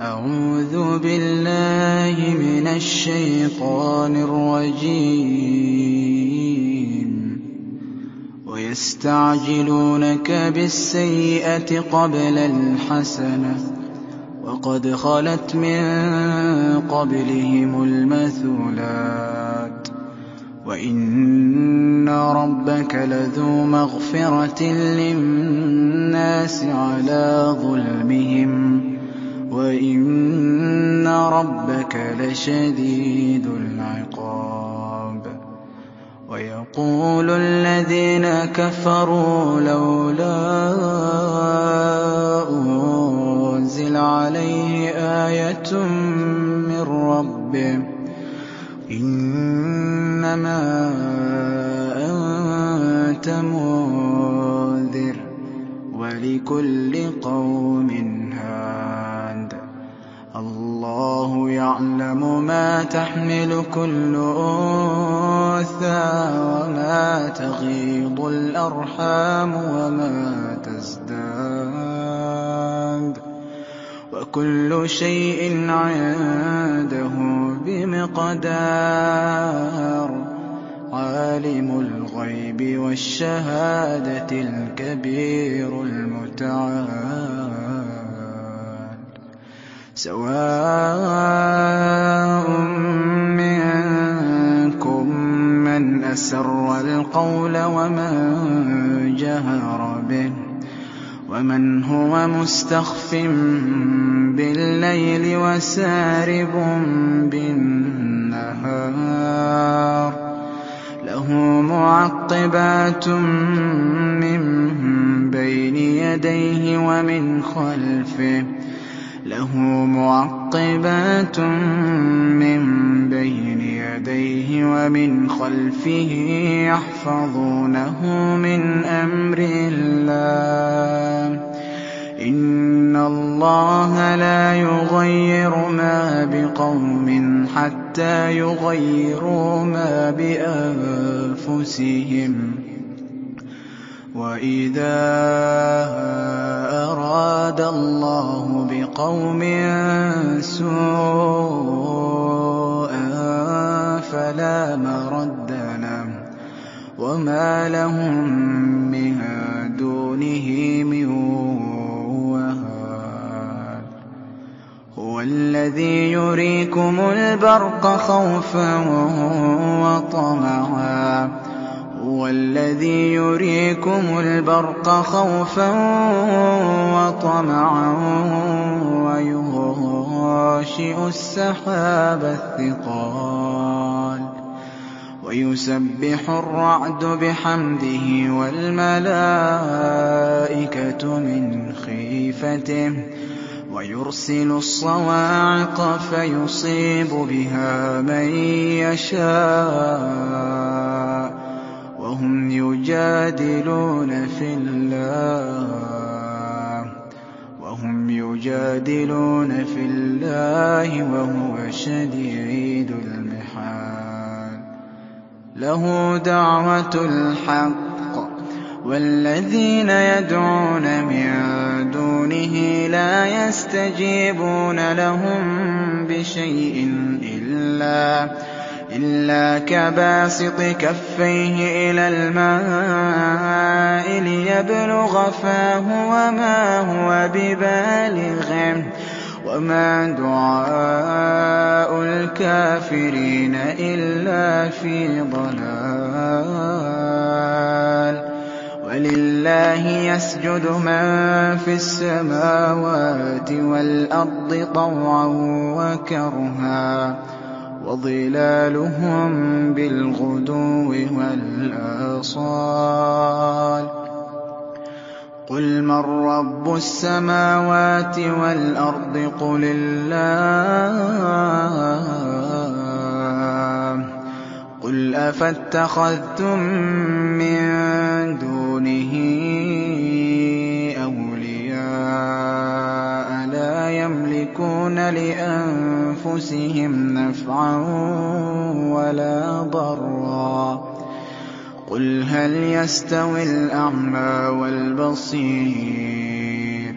أعوذ بالله من الشيطان الرجيم. ويستعجلونك بالسيئة قبل الحسنة. وقد خلت من قبلهم المثلات. وإن ربك لذو مغفرة للناس على ظلمهم. وإن ربك لشديد العقاب ويقول الذين كفروا لولا أنزل عليه آية من ربه إنما أنت منذر ولكل قوم يعلم ما تحمل كل أنثى وما تغيض الأرحام وما تزداد وكل شيء عنده بمقدار عالم الغيب والشهادة الكبير المتعال سواء منكم من أسر القول ومن جهر به ومن هو مستخف بالليل وسارب بالنهار له معقبات من بين يديه ومن خلفه له معقبات من بين يديه ومن خلفه يحفظونه من أمر الله. إن الله لا يغير ما بقوم حتى يغيروا ما بأنفسهم. وإذا أراد الله بقوم سوءا فلا مرد له وما لهم من دونه من وهاد هو الذي يريكم البرق خوفا وطمعا هو الذي يريكم البرق خوفا وطمعا ويغاشئ السحاب الثقال ويسبح الرعد بحمده والملائكة من خيفته ويرسل الصواعق فيصيب بها من يشاء وهم يجادلون في الله. وهم يجادلون في الله وهو شديد المحال. له دعوة الحق والذين يدعون من دونه لا يستجيبون لهم بشيء إلا إلا كباسط كفيه إلى الماء ليبلغ فاه وما هو ببالغه. وما دعاء الكافرين إلا في ضلال. ولله يسجد من في السماوات والأرض طوعا وكرها. وظلالهم بالغدو والآصال. قل من رب السماوات والأرض قل الله. قل أفاتخذتم من دونه أولياء لا يملكون لأنفسهم أَنفُسِهِمْ نَفْعًا وَلَا ضَرًّا ۚ. قُلْ هَلْ يَسْتَوِي الْأَعْمَىٰ وَالْبَصِيرُ ۚ؟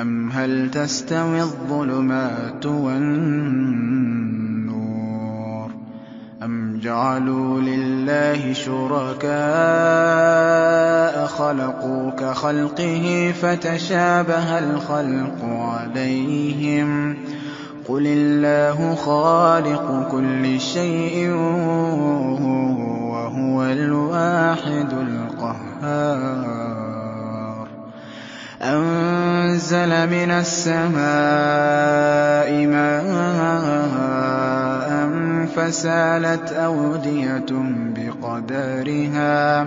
أَمْ هَلْ تَسْتَوِي الظُّلُمَاتُ وَالنُّورُ ۗ؟ أَمْ جَعَلُوا لِلَّهِ شُرَكَاءَ خَلَقُوا كَخَلْقِهِ فَتَشَابَهَ الْخَلْقُ عَلَيْهِمْ؟ قُلِ اللَّهُ خَالِقُ كُلِّ شَيْءٍ وَهُوَ الْوَاحِدُ الْقَهَّارُ أَنزَلَ مِنَ السَّمَاءِ مَاءً فَسَالَتْ أَوْدِيَةٌ بِقَدَرِهَا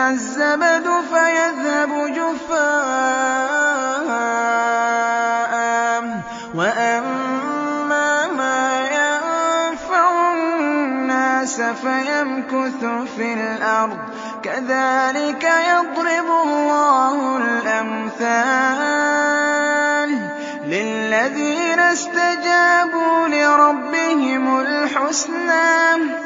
الزَّبَدُ فَيَذْهَبُ جُفَاءً ۖ. وَأَمَّا مَا يَنفَعُ النَّاسَ فَيَمْكُثُ فِي الْأَرْضِ ۚ. كَذَٰلِكَ يَضْرِبُ اللَّهُ الْأَمْثَالَ لِلَّذِينَ اسْتَجَابُوا لِرَبِّهِمُ الْحُسْنَىٰ ۚ.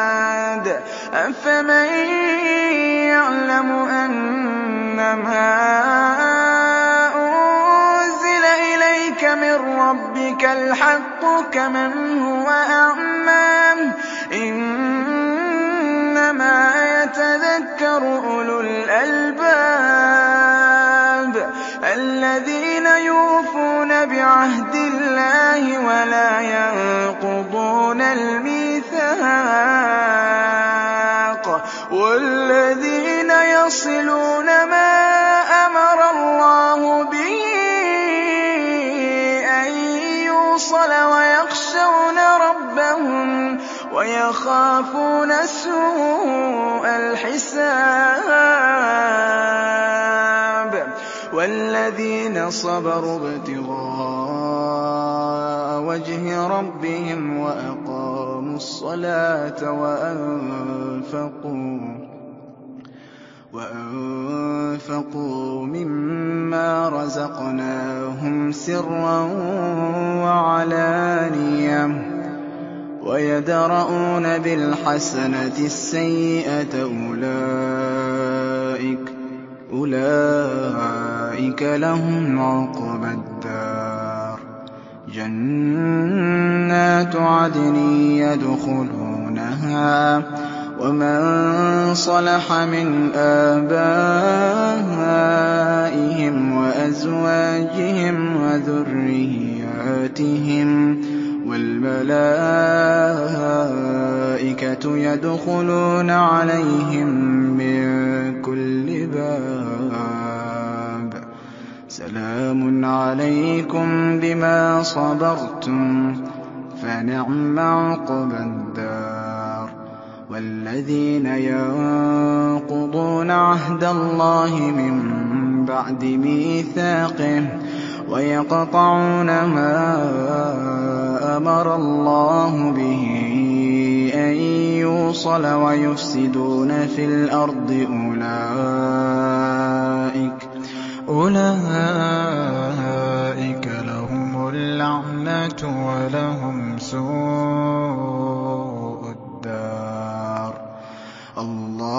أَفَمَن يَعْلَمُ أَنَّمَا أُنزِلَ إِلَيْكَ مِن رَّبِّكَ الْحَقُّ كَمَنْ هُوَ أَعْمَىٰ ۚ؟ إِنَّمَا يَتَذَكَّرُ أُولُو الْأَلْبَابِ الَّذِينَ يُوفُونَ بِعَهْدِ اللَّهِ وَلَا يَنقُضُونَ الْمِيثَاقَ. يَصِلُونَ مَا أَمَرَ اللَّهُ بِهِ أَن يُوصَلَ وَيَخْشَوْنَ رَبَّهُمْ وَيَخَافُونَ سُوءَ الْحِسَابِ وَالَّذِينَ صَبَرُوا ابْتِغَاءَ وَجْهِ رَبِّهِمْ وَأَقَامُوا الصَّلَاةَ وَأَنفَقُوا مِمَّا رَزَقْنَاهُمْ سِرًّا وَعَلَانِيَةً وَيَدْرَءُونَ بِالْحَسَنَةِ السَّيِّئَةَ أُولَٰئِكَ لَهُمْ عُقْبَى الدَّارِ جَنَّاتُ عَدْنٍ يَدْخُلُونَهَا وَمَن صَلَحَ مِنْ آبَائِهِمْ وَأَزْوَاجِهِمْ وَذُرِّيَّاتِهِمْ ۖ وَالْمَلَائِكَةُ يَدْخُلُونَ عَلَيْهِم مِّن كُلِّ بَابٍ سَلَامٌ عَلَيْكُم بِمَا صَبَرْتُمْ ۚ فَنِعْمَ عُقْبَى وَالَّذِينَ يَنقُضُونَ عَهْدَ اللَّهِ مِن بَعْدِ مِيثَاقِهِ وَيَقْطَعُونَ مَا أَمَرَ اللَّهُ بِهِ أَن يُوصَلَ وَيُفْسِدُونَ فِي الْأَرْضِ أُولَٰئِكَ لَهُمُ اللَّعْنَةُ وَلَهُمْ سُوءُ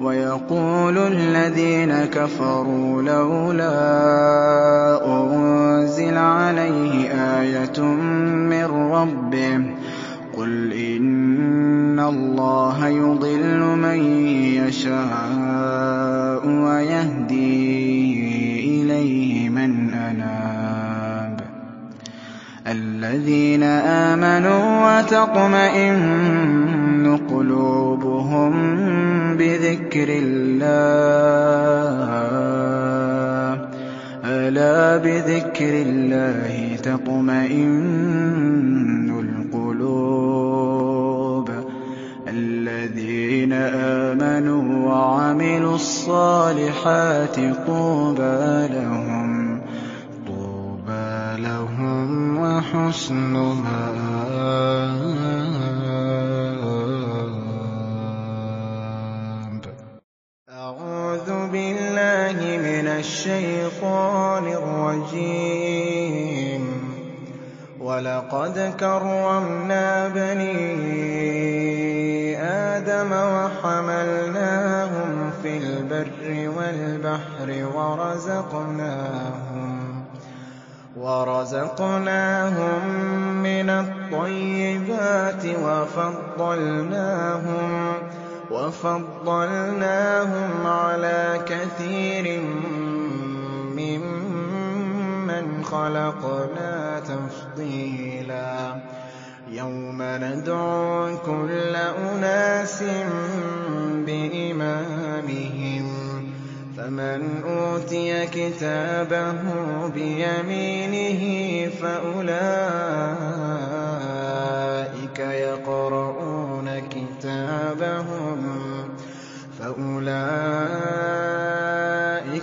وَيَقُولُ الَّذِينَ كَفَرُوا لَوْلَا أُنزِلَ عَلَيْهِ آيَةٌ مِّن رَّبِّهِ ۖ قُلْ إِنَّ اللَّهَ يُضِلُّ مَن يَشَاءُ وَيَهْدِي إِلَيْهِ الَّذِينَ آمَنُوا وَتَطْمَئِنُّ قُلُوبُهُم بِذِكْرِ اللَّهِ ۗ. أَلَا بِذِكْرِ اللَّهِ تَطْمَئِنُّ الْقُلُوبُ. الَّذِينَ آمَنُوا وَعَمِلُوا الصَّالِحَاتِ طُوبَىٰ لَهُمْ وَحُسْنُ مَآبٍ أَعُوذُ بِاللَّهِ مِنَ الشَّيْطَانِ الرَّجِيمِ. وَلَقَدْ كَرَّمْنَا بَنِي آدَمَ وَحَمَلْنَاهُمْ فِي الْبَرِّ وَالْبَحْرِ وَرَزَقْنَاهُم مِّنَ الطَّيِّبَاتِ وَفَضَّلْنَاهُمْ عَلَىٰ كَثِيرٍ مِّمَّنْ خَلَقْنَا تَفْضِيلًا. يَوْمَ نَدْعُو كُلَّ أُنَاسٍ فَمَنْ أُوتِيَ كِتَابَهُ بِيَمِينِهِ فَأُولَٰئِكَ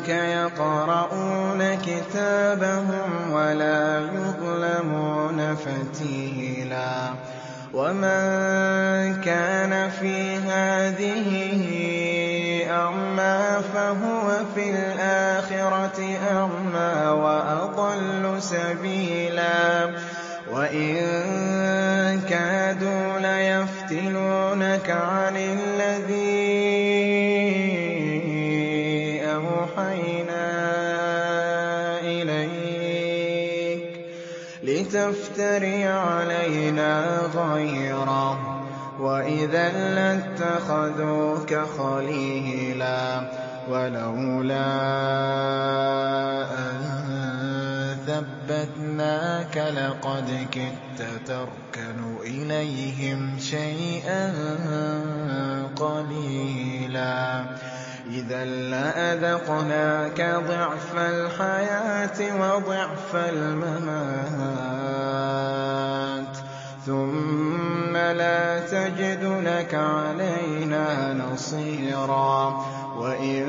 يَقْرَءُونَ كِتَابَهُمْ وَلَا يُظْلَمُونَ فَتِيلًا وَمَن كَانَ فِي هَٰذِهِ أَعْمَىٰ وَأَضَلُّ سَبِيلًا. وَإِن كَادُوا لَيَفْتِنُونَكَ عَنِ الَّذِي أَوْحَيْنَا إِلَيْكَ لِتَفْتَرِيَ عَلَيْنَا غَيْرَهُ ۖ وَإِذًا لَّاتَّخَذُوكَ خَلِيلًا. وَلَوْلَا أَن ثَبَّتْنَاكَ لَقَدْ كِدتَّ تَرْكَنُ إِلَيْهِمْ شَيْئًا قَلِيلًا إِذًا لَّأَذَقْنَاكَ ضِعْفَ الْحَيَاةِ وَضِعْفَ الْمَمَاتِ ثُمَّ لَا تَجِدُ لَكَ عَلَيْنَا نَصِيرًا وَإِن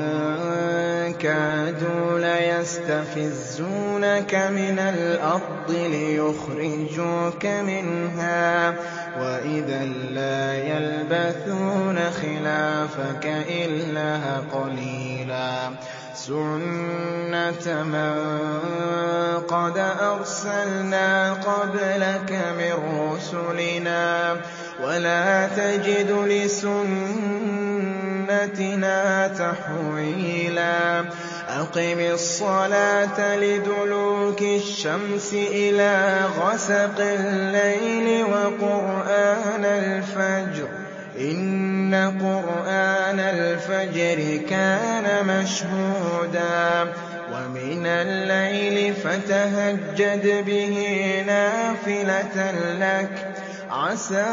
كَادُوا لَيَسْتَفِزُّونَكَ مِنَ الْأَرْضِ لِيُخْرِجُوكَ مِنْهَا ۖ وَإِذًا لَّا يَلْبَثُونَ خِلَافَكَ إِلَّا قَلِيلًا سُنَّةَ مَن قَدْ أَرْسَلْنَا قَبْلَكَ مِن رُّسُلِنَا ۖ وَلَا تَجِدُ لِسُنَّتِنَا تَحْوِيلًا أَقِمِ الصَّلَاةَ لِدُلُوكِ الشَّمْسِ إِلَىٰ غَسَقِ اللَّيْلِ وَقُرْآنَ الْفَجْرِ ۖ إِنَّ قُرْآنَ الْفَجْرِ كَانَ مَشْهُودًا وَمِنَ اللَّيْلِ فَتَهَجَّدْ بِهِ نَافِلَةً لَّكَ عَسَىٰ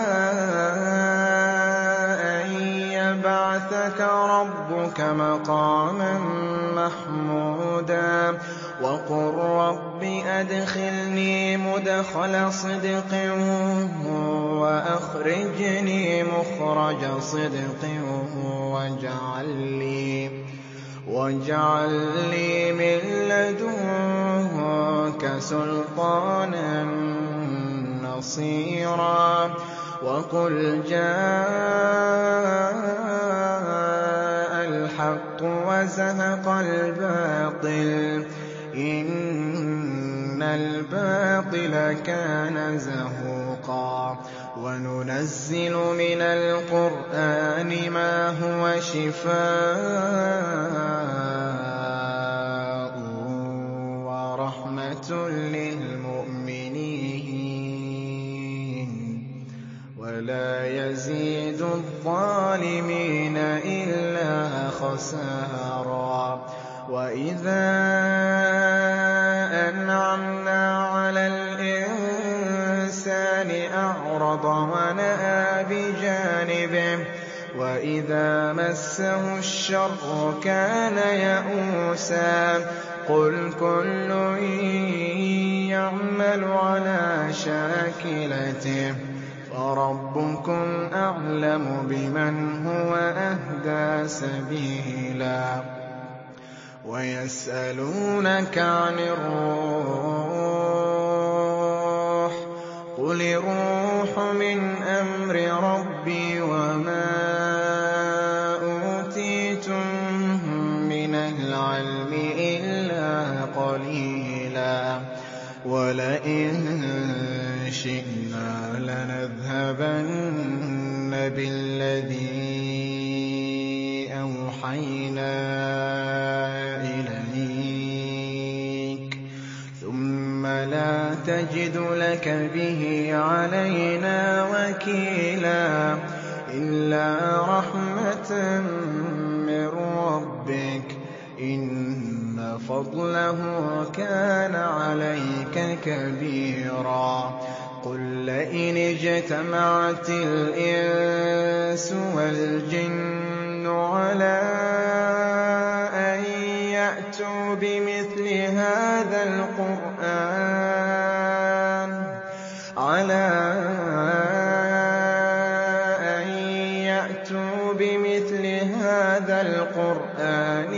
أَن يَبْعَثَكَ رَبُّكَ مَقَامًا مَّحْمُودًا وَقُل رَّبِّ أَدْخِلْنِي مُدْخَلَ صِدْقٍ وَأَخْرِجْنِي مُخْرَجَ صِدْقٍ وَاجْعَل لِّي مِن لَّدُنكَ سُلْطَانًا نَّصِيرًا وَقُلْ جَاءَ الْحَقُّ وَزَهَقَ الْبَاطِلُ ۚ إِنَّ الْبَاطِلَ كَانَ زَهُوقًا وَنُنَزِّلُ مِنَ الْقُرْآنِ مَا هُوَ شِفَاءٌ وَرَحْمَةٌ وَلَا يَزِيدُ الظَّالِمِينَ إِلَّا خَسَارًا. وَإِذَا أَنْعَمْنَا عَلَى الْإِنسَانِ أَعْرَضَ وَنَأَىٰ بِجَانِبِهِ وَإِذَا مَسَّهُ الشَّرُّ كَانَ يَئُوسًا. قُلْ كُلٌّ يَعْمَلُ عَلَىٰ شَاكِلَتِهِ. فَرَبُّكُمْ أَعْلَمُ بِمَنْ هُوَ أَهْدَىٰ سَبِيلًا وَيَسْأَلُونَكَ عَنِ الرُّوحِ ۖ قُلِ الرُّوحُ مِنْ أَمْرِ رَبِّي وَمَا أُوتِيتُم مِّنَ الْعِلْمِ إِلَّا قَلِيلًا وَلَئِن شِئْنَا لَنَذْهَبَنَّ بِالَّذِي أَوْحَيْنَا إِلَيْكَ. ثُمَّ لَا تَجِدُ لَكَ بِهِ عَلَيْنَا وَكِيلًا إِلَّا رَحْمَةً مِّن رَّبِّكَ ۚ. إِنَّ فَضْلَهُ كَانَ عَلَيْكَ كَبِيرًا. قُل لَّئِنِ اجْتَمَعَتِ الْإِنسُ وَالْجِنُّ عَلَىٰ أَن يَأْتُوا بِمِثْلِ هَٰذَا الْقُرْآنِ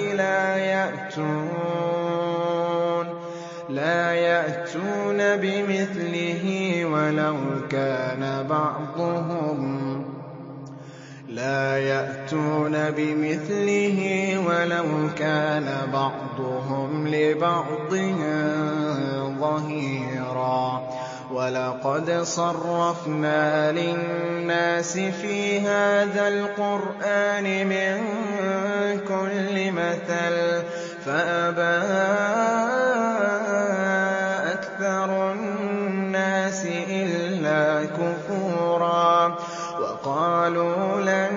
لَا يَأْتُونَ بِمِثْلِهِ وَلَوْ كَانَ بَعْضُهُمْ لِبَعْضٍ ظَهِيرًا. وَلَقَدْ صَرَّفْنَا لِلنَّاسِ فِي هَٰذَا الْقُرْآنِ مِن كُلِّ مَثَلٍ فَأَبَىٰ وَقَالُوا لَن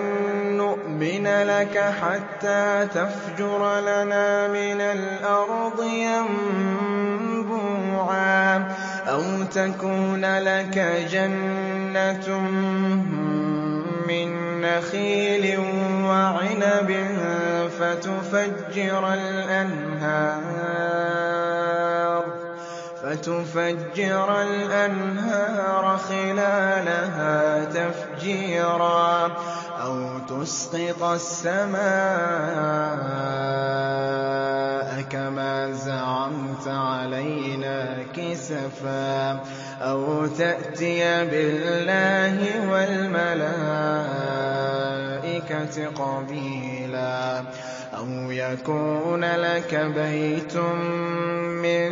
نُّؤْمِنَ لَكَ حَتَّىٰ تَفْجُرَ لَنَا مِنَ الْأَرْضِ يَنبُوعًا أَوْ تَكُونَ لَكَ جَنَّةٌ مِّن نَّخِيلٍ وَعِنَبٍ فَتُفَجِّرَ الْأَنْهَارَ. خِلَالَهَا تَفْجِيرًا أَوْ تُسْقِطَ السَّمَاءَ كَمَا زَعَمْتَ عَلَيْنَا كِسَفًا أَوْ تَأْتِيَ بِاللَّهِ وَالْمَلَائِكَةِ قَبِيلًا أَوْ يَكُونَ لَكَ بَيْتٌ مِّن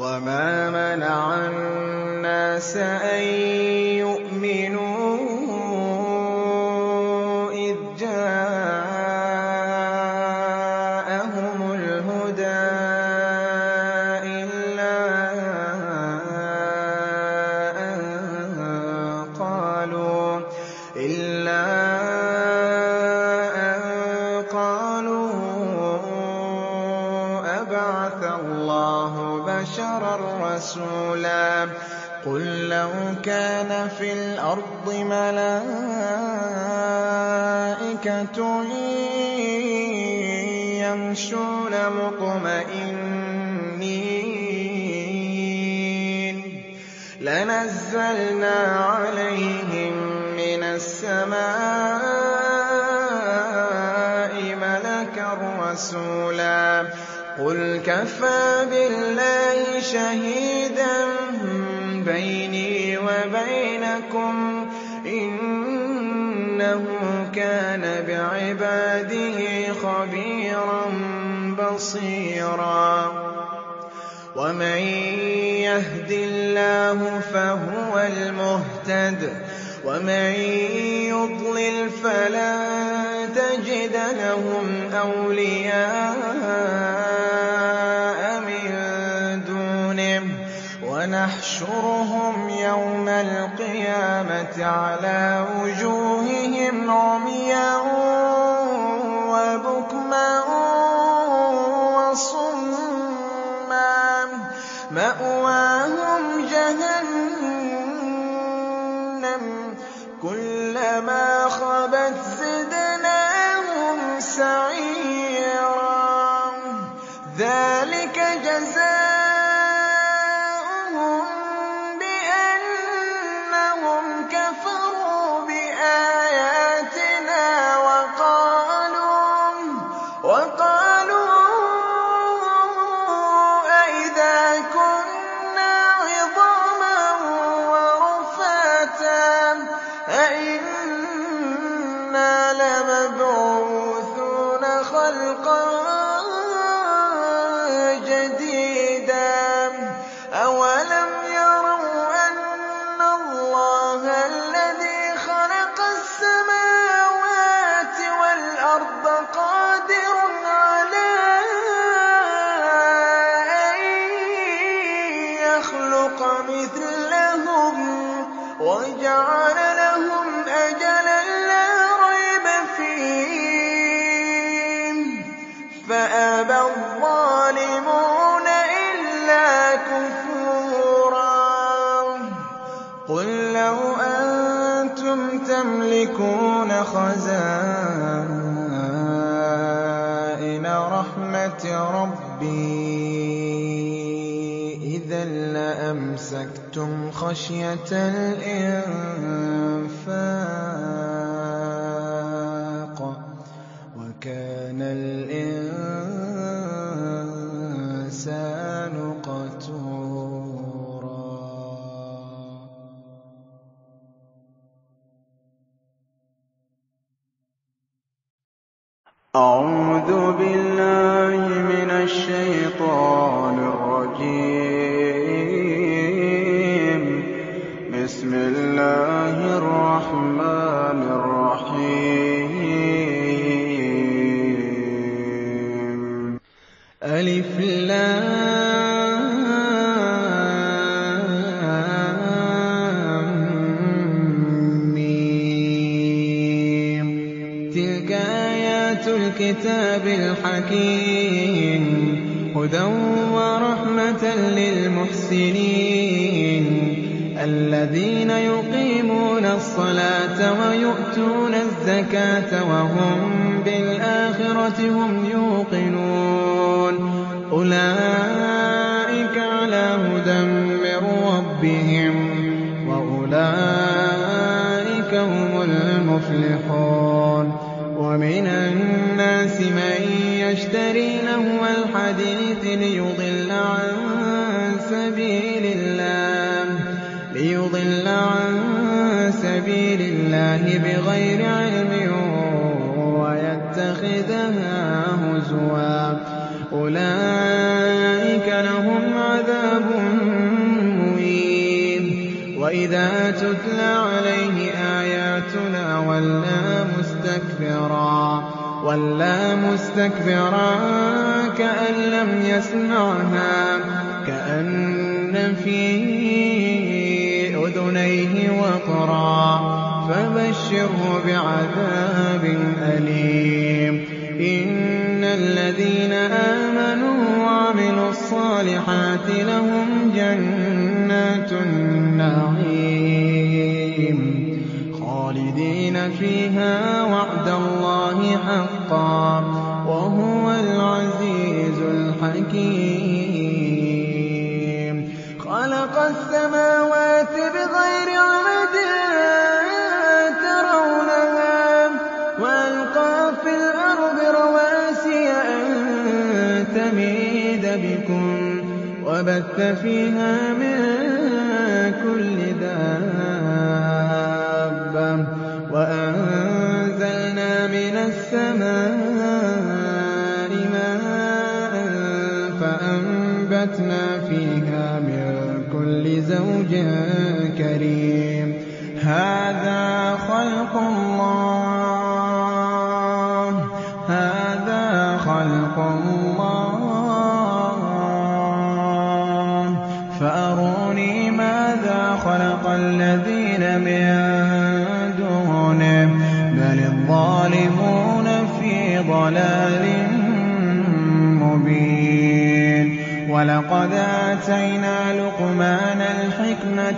وَمَا مَنَعَ النَّاسَ أَن لَنَزَّلْنَا عَلَيْهِم مِّنَ السَّمَاءِ مَلَكًا رَّسُولًا. قُلْ كَفَىٰ بِاللَّهِ شَهِيدًا بَيْنِي وَبَيْنَكُمْ ۚ. إِنَّهُ كَانَ بِعِبَادِهِ خَبِيرًا بَصِيرًا. الْمُهْتَدِ ۖ وَمَن يُضْلِلْ فَلَن تَجِدَ لَهُمْ أَوْلِيَاءَ مِن دُونِهِ ۖ وَنَحْشُرُهُمْ يَوْمَ الْقِيَامَةِ عَلَىٰ فَأَبَى الظَّالِمُونَ إِلَّا كُفُورًا. قُل لَّوْ أَنتُمْ تَمْلِكُونَ خَزَائِنَ رَحْمَةِ رَبِّي إِذًا لَّأَمْسَكْتُمْ خَشْيَةَ الْإِنفَاقِ ۚ اللَّهِ حَقًّا ۚ وَهُوَ الْعَزِيزُ الْحَكِيمُ. خَلَقَ السَّمَاوَاتِ بِغَيْرِ عَمَدٍ تَرَوْنَهَا ۖ وَأَلْقَىٰ فِي الْأَرْضِ رَوَاسِيَ أَن تَمِيدَ بِكُمْ وَبَثَّ فِيهَا مِن زَوْجٍ كَرِيمٍ. هَٰذَا خَلْقُ اللَّهِ. فَأَرُونِي مَاذَا خَلَقَ الَّذِينَ مِن دُونِهِ ۚ. بَلِ الظَّالِمُونَ فِي ضَلَالٍ مُّبِينٍ. وَلَقَدْ آتَيْنَا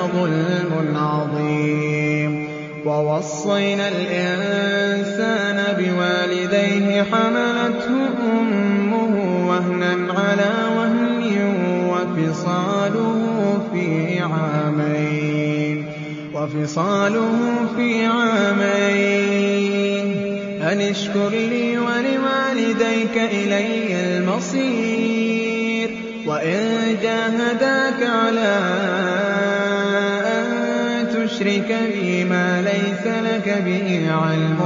لَظُلْمٌ عَظِيمٌ. وَوَصَّيْنَا الْإِنسَانَ بِوَالِدَيْهِ حَمَلَتْهُ أُمُّهُ وَهْنًا عَلَىٰ وَهْنٍ وَفِصَالُهُ فِي عَامَيْنِ. أَنِ اشْكُرْ لِي وَلِوَالِدَيْكَ إِلَيَّ الْمَصِيرُ. وَإِن جَاهَدَاكَ عَلَىٰ تُشْرِكَ بِي مَا لَيْسَ لَكَ بِهِ عِلْمٌ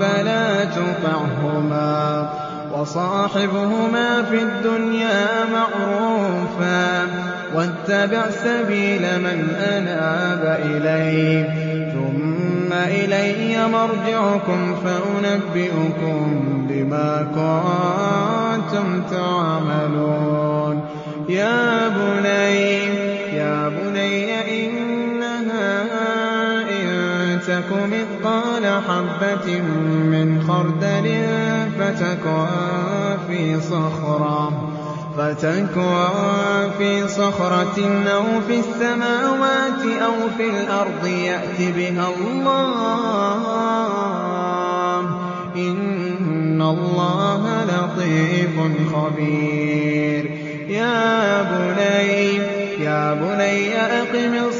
فَلَا تُطِعْهُمَا ۖ. وَصَاحِبْهُمَا فِي الدُّنْيَا مَعْرُوفًا ۖ وَاتَّبِعْ سَبِيلَ مَنْ أَنَابَ إِلَيَّ ۚ ثُمَّ إِلَيَّ مَرْجِعُكُمْ فَأُنَبِّئُكُم بِمَا كُنتُمْ تَعْمَلُونَ. تَكُ مِثْقَالَ حَبَّةٍ مِّنْ خَرْدَلٍ فَتَكُن فِي صَخْرَةٍ أَوْ فِي السَّمَاوَاتِ أَوْ فِي الْأَرْضِ يَأْتِ بِهَا اللَّهُ ۚ إِنَّ اللَّهَ لَطِيفٌ خَبِيرٌ يَا بُنَيَّ أَقِمِ الصَّلَاةَ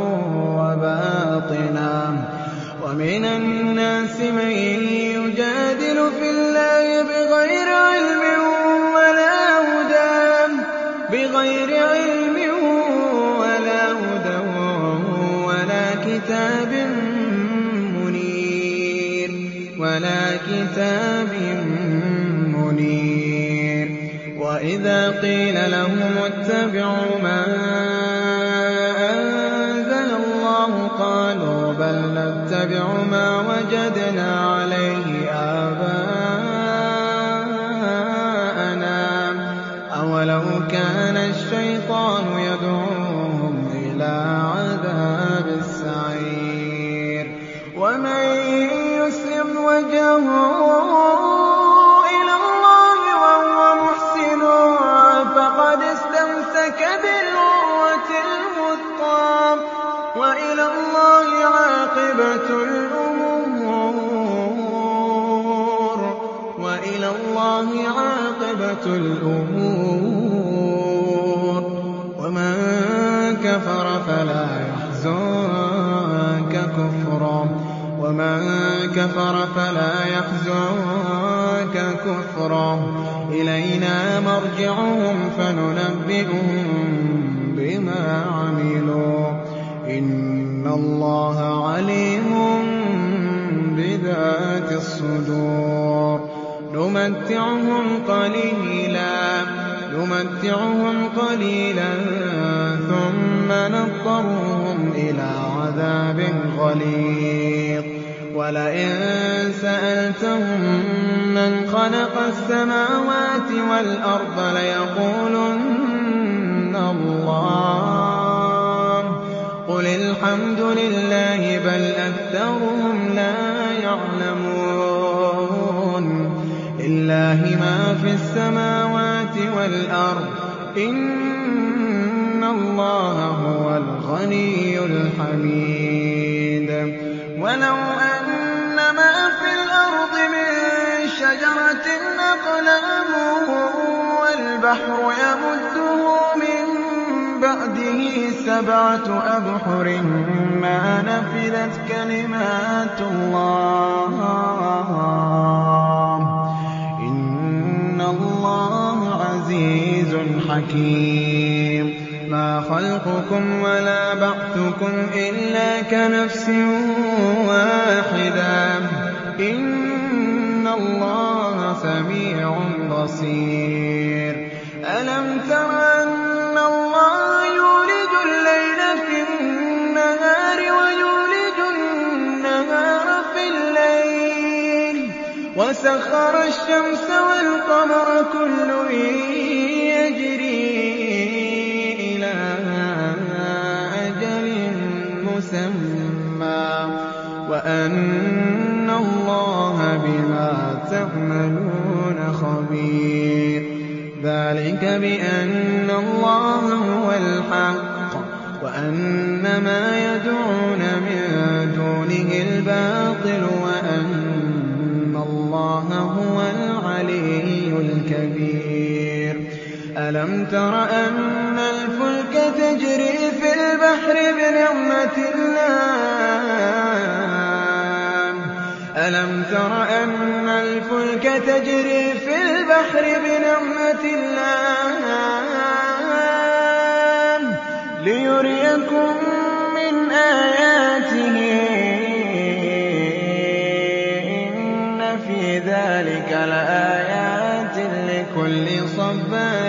وَبَاطِنَةً ۗ وَمِنَ النَّاسِ مَن يُجَادِلُ فِي اللَّهِ بِغَيْرِ عِلْمٍ وَلَا هُدًى. وَلَا كِتَابٍ مُّنِيرٍ. وَإِذَا قِيلَ لَهُمُ اتَّبِعُوا مَا نَّتَّبِعُ مَا وَجَدْنَا عَلَيْهِ آبَاءَنَا ۚ. أَوَلَوْ كَانَ الشَّيْطَانُ يَدْعُوهُمْ إِلَىٰ عَذَابِ السَّعِيرِ. وَمَن يُسْلِمْ وَجْهَهُ عَاقِبَةُ الْأُمُورِ. كفر فلا يحزنك كفره. ومن كفر فلا يحزنك كفره. إلينا مرجعهم فننبئهم بما عملوا. إن الله عليم بذات الصدور. نمتعهم قليلا ثم نضطرهم إلى عذاب غليظ. ولئن سألتهم من خلق السماوات والأرض ليقولن الله الحمد لله بل أكثرهم لا يعلمون لله ما في السماوات والأرض إن الله هو الغني الحميد ولو أن ما في الأرض من شجرة أقلام والبحر يمده بعده سبعة أبحر ما نفذت كلمات الله. إن الله عزيز حكيم. ما خلقكم ولا بعثكم إلا كنفس واحدة. إن الله سميع بصير. ألم تر وسخر الشمس والقمر كل يجري إلى أجل مسمى. وأن الله بما تعملون خبير. ذلك بأن الله هو الحق. وأن ما يدعون من ألم تر أن الفلك تجري في البحر بنعمة الله؟ ألم تر أن الفلك تجري في البحر بنعمة الله؟ ليريكم من آياته إن في ذلك لآيات لكل صبار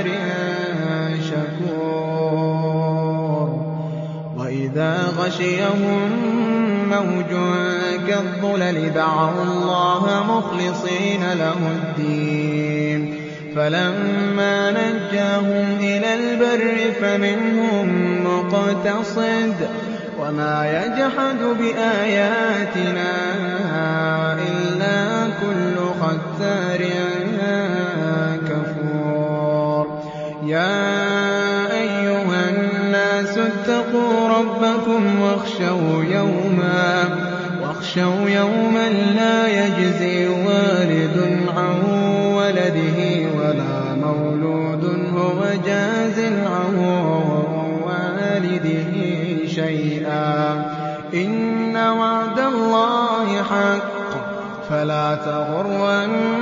وإذا غشيهم موج كالظلل دعوا الله مخلصين له الدين. فلما نجاهم إلى البر فمنهم مقتصد وما يجحد بآياتنا إلا كل ختار كفور. ربكم واخشوا يوما واخشوا يوما لا يجزي والد عن ولده ولا مولود هو جاز عن والده شيئا. إن وعد الله حق فلا تغرنكم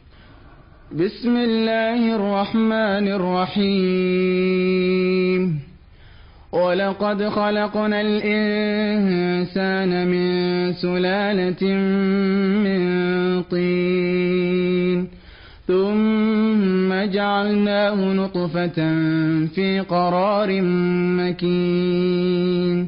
بسم الله الرحمن الرحيم. ولقد خلقنا الإنسان من سلالة من طين. ثم جعلناه نطفة في قرار مكين.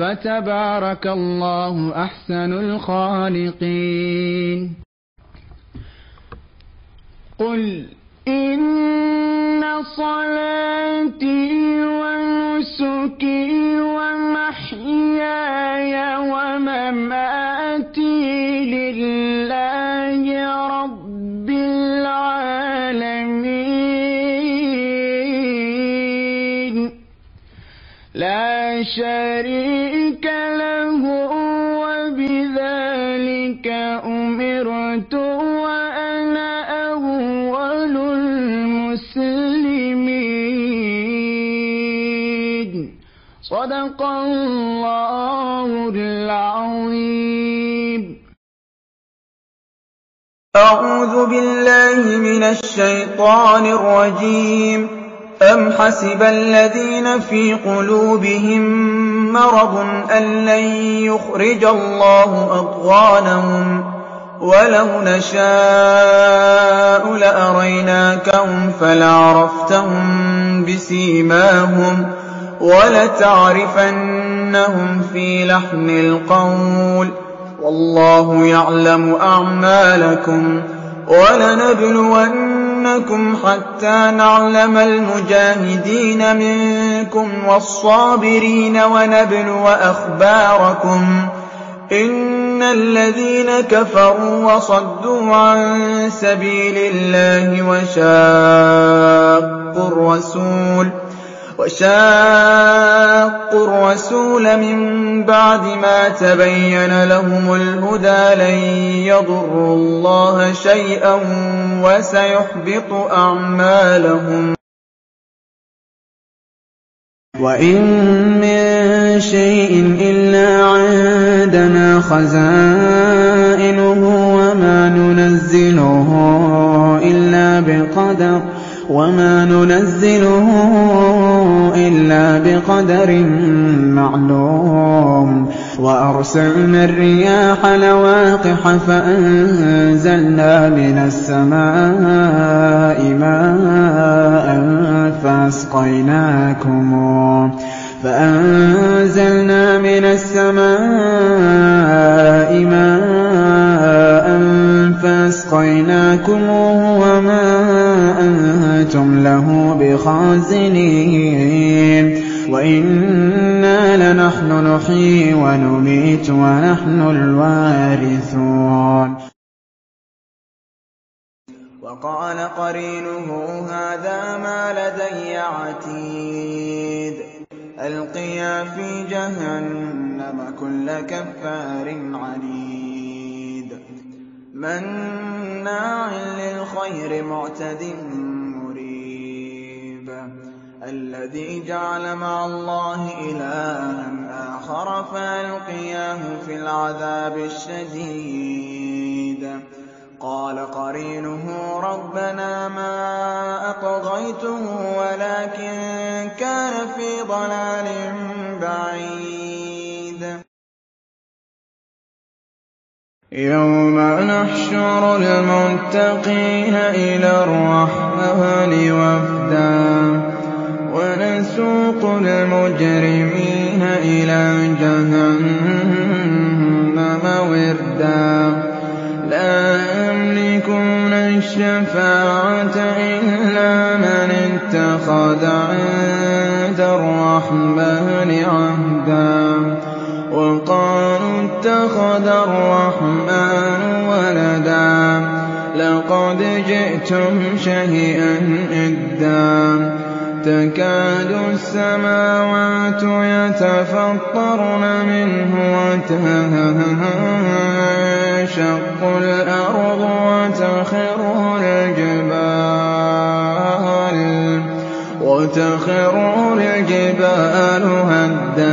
فتبارك الله أحسن الخالقين. قل إن صلاتي ونسكي ومحياي ومماتي لله رب العالمين. لا شريك الله العظيم. أعوذ بالله من الشيطان الرجيم. أم حسب الذين في قلوبهم مرض أن لن يخرج الله أضغانهم؟ ولو نشاء لأريناكهم فلعرفتهم بسيماهم. ولتعرفنهم في لحن القول. والله يعلم أعمالكم ولنبلونكم حتى نعلم المجاهدين منكم والصابرين ونبلو أخباركم. إن الذين كفروا وصدوا عن سبيل الله وشاقوا الرسول وشاقوا الرسول من بعد ما تبين لهم الهدى لن يضروا الله شيئا وسيحبط أعمالهم. وإن من شيء إلا عندنا خزائنه وما ننزله إلا بقدر. وما ننزله إلا بقدر معلوم وأرسلنا الرياح لواقح فأنزلنا من السماء ماء فأسقيناكموه وما أنتم له بخازنين. وإنا لنحن نحيي ونميت ونحن الوارثون. وقال قرينه هذا ما لدي عتيد. ألقيا في جهنم كل كفار عنيد. مناع للخير معتد مريب. الذي جعل مع الله إلها آخر فألقياه في العذاب الشديد. قال قرينه ربنا ما أطغيته ولكن كان في ضلال بعيد. يوم نحشر المتقين إلى الرحمن وفدا وَنَسُوقُ الْمُجْرِمِينَ إِلَىٰ جَهَنَّمَ وِرْدًا. لَّا يَمْلِكُونَ الشَّفَاعَةَ إِلَّا مَنِ اتَّخَذَ عِندَ الرَّحْمَٰنِ عَهْدًا. وَقَالُوا اتَّخَذَ الرَّحْمَٰنُ وَلَدًا. لَّقَدْ جِئْتُمْ شَيْئًا إِدًّا تَكَادُ السَّمَاوَاتُ يَتَفَطَّرْنَ مِنْهُ وَتَنشَقُّ الْأَرْضُ وَتَخِرُّ الْجِبَالُ هَدًّا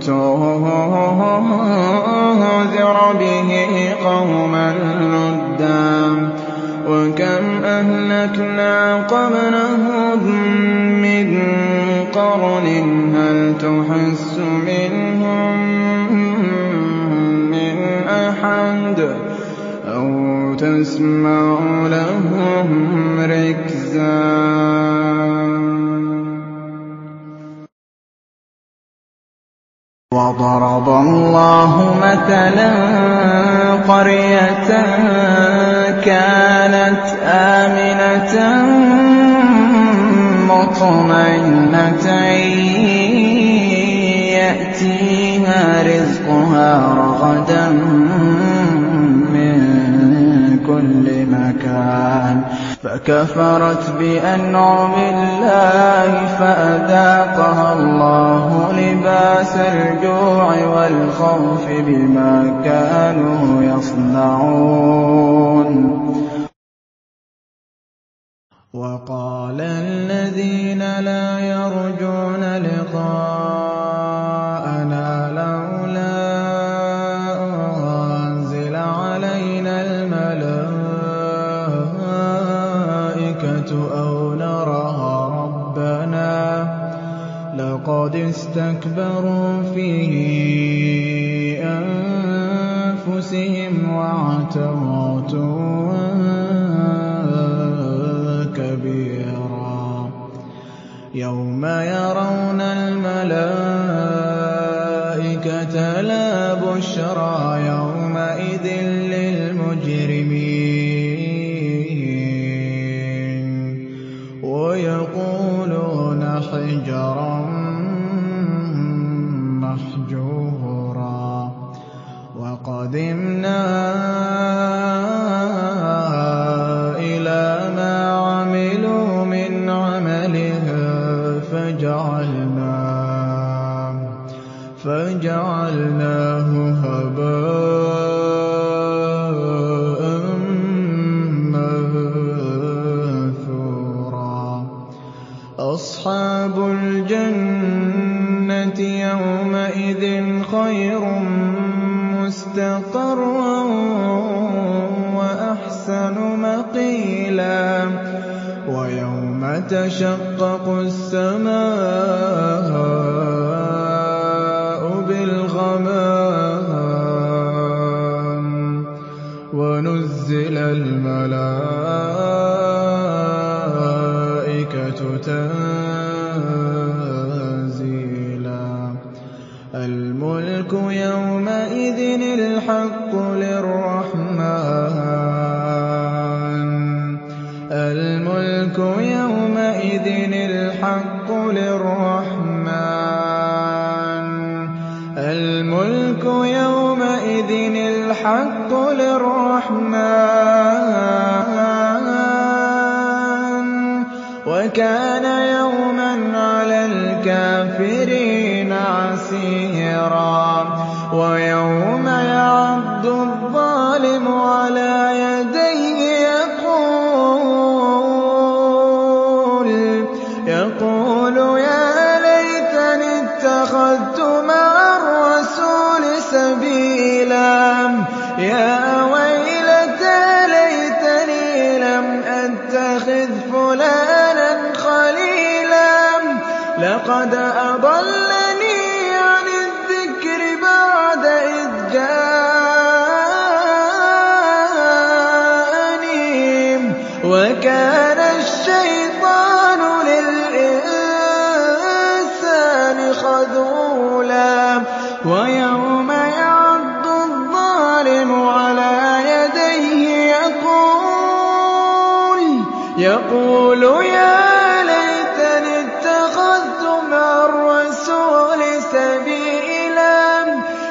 وَتُنذِرَ بِهِ قَوْمًا لُّدًّا وَكَمْ أَهْلَكْنَا قَبْلَهُم مِّن قَرْنٍ هَلْ تُحِسُّ مِنْهُم مِّنْ أَحَدٍ؟ أَوْ تَسْمَعُ لَهُمْ رِكْزًا؟ وَضَرَبَ اللَّهُ مَثَلًا قَرْيَةً كَانَتْ آمِنَةً مُّطْمَئِنَّةً يَأْتِيهَا رِزْقُهَا رَغَدًا فَكَفَرَتْ بِأَنْعُمِ اللَّهِ فَأَذَاقَهَا اللَّهُ لِبَاسَ الْجُوعِ وَالْخَوْفِ بِمَا كَانُوا يَصْنَعُونَ. وَقَالَ الَّذِينَ لَا يَرْجُونَ لِقَاءَنَا اسْتَكْبَرُوا فِي أَنفُسِهِمْ وَعَتَوْا عُتُوًّا كَبِيرًا. يَوْمَ يَرَوْنَ الْمَلَائِكَةَ لَا بُشْرَىٰ يَوْمَئِذٍ لِّلْمُجْرِمِينَ. وَيَقُولُونَ حِجْرًا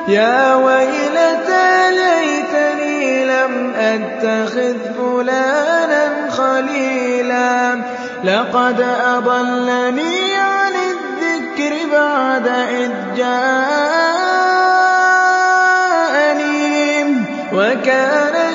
يَا وَيْلَتَىٰ لَيْتَنِي لَمْ أَتَّخِذْ فُلَانًا خَلِيلًا. لَّقَدْ أَضَلَّنِي عَنِ الذِّكْرِ بَعْدَ إِذْ جَاءَنِي. وَكَانَ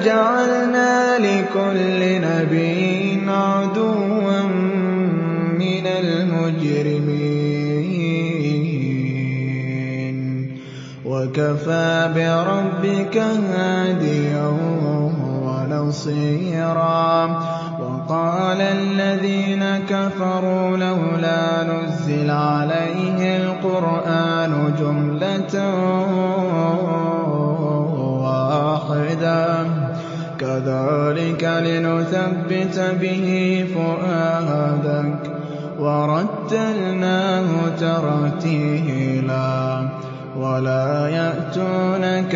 وَكَذَٰلِكَ جَعَلْنَا لِكُلِّ نَبِيٍّ عَدُوًّا مِّنَ الْمُجْرِمِينَ. وَكَفَىٰ بِرَبِّكَ هَادِيًا وَنَصِيرًا. وَقَالَ الَّذِينَ كَفَرُوا لَوْلَا نُزِّلَ عَلَيْهِ الْقُرْآنُ جُمْلَةً كَذَٰلِكَ لِنُثَبِّتَ بِهِ فُؤَادَكَ ۖ وَرَتَّلْنَاهُ تَرْتِيلًا وَلَا يَأْتُونَكَ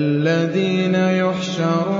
إِلَىٰ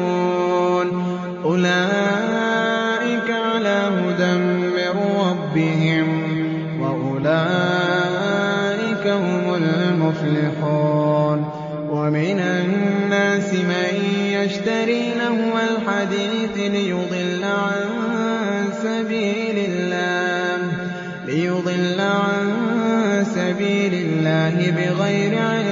أُولَٰئِكَ عَلَىٰ هُدًى مِّن رَّبِّهِمْ ۖ وَأُولَٰئِكَ هُمُ الْمُفْلِحُونَ وَمِنَ النَّاسِ مَن يشتري لهو الحديث ليضل عن سبيل الله بغير علم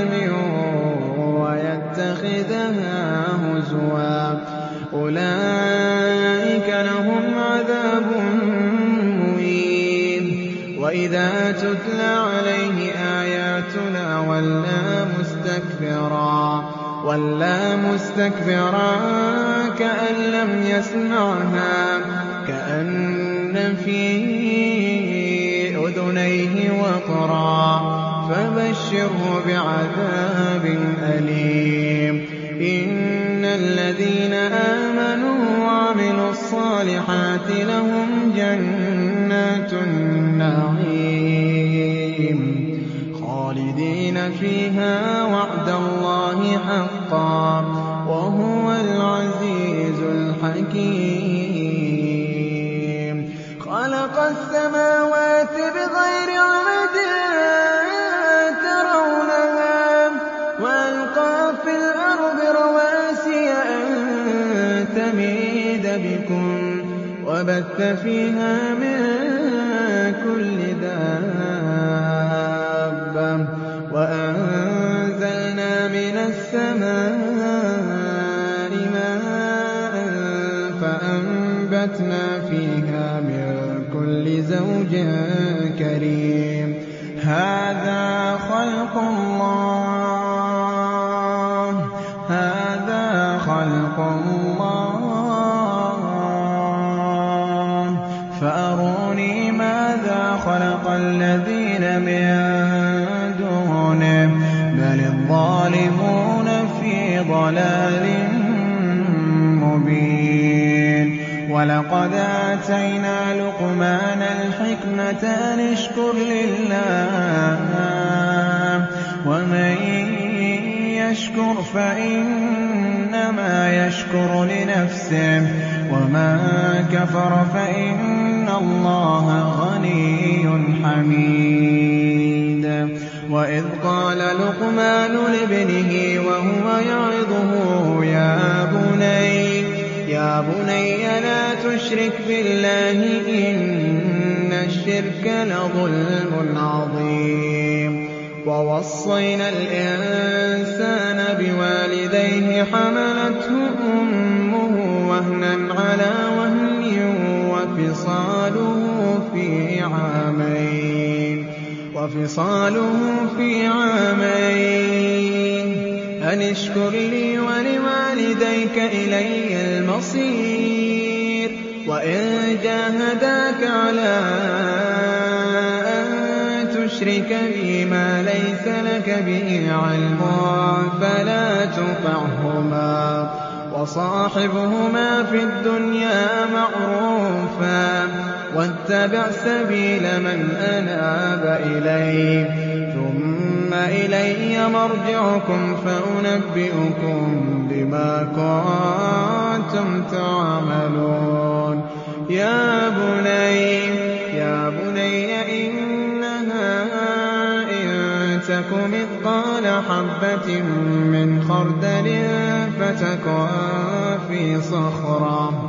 تتلى عليه آياتنا ولى مستكبرا ولى مستكبرا كأن لم يسمعها كأن في أذنيه وقرا فبشره بعذاب أليم. إن الذين آمنوا وعملوا الصالحات لهم جنات فيها وعد الله ولقد آتينا لقمان الحكمة أن اشكر لله ومن يشكر فإنما يشكر لنفسه ومن كفر فإن الله غني حميد. وإذ قال لقمان لابنه وهو يعظه يا بني يا بني لا تشرك بالله إن الشرك لظلم عظيم. ووصينا الإنسان بوالديه حملته أمه وهنا على وهن وفصاله في عامين. أن اشكر لي ولوالديك إلي المصير. وإن جاهداك على أن تشرك بي ما ليس لك به علم فلا تطعهما. وصاحبهما في الدنيا معروفا. واتبع سبيل من أناب إلي ثم إلي مرجعكم فأنبئكم بما كنتم تعملون. يا بني يا بني إنها إن تك مثقال حبة من خردل فتكن في صخرة.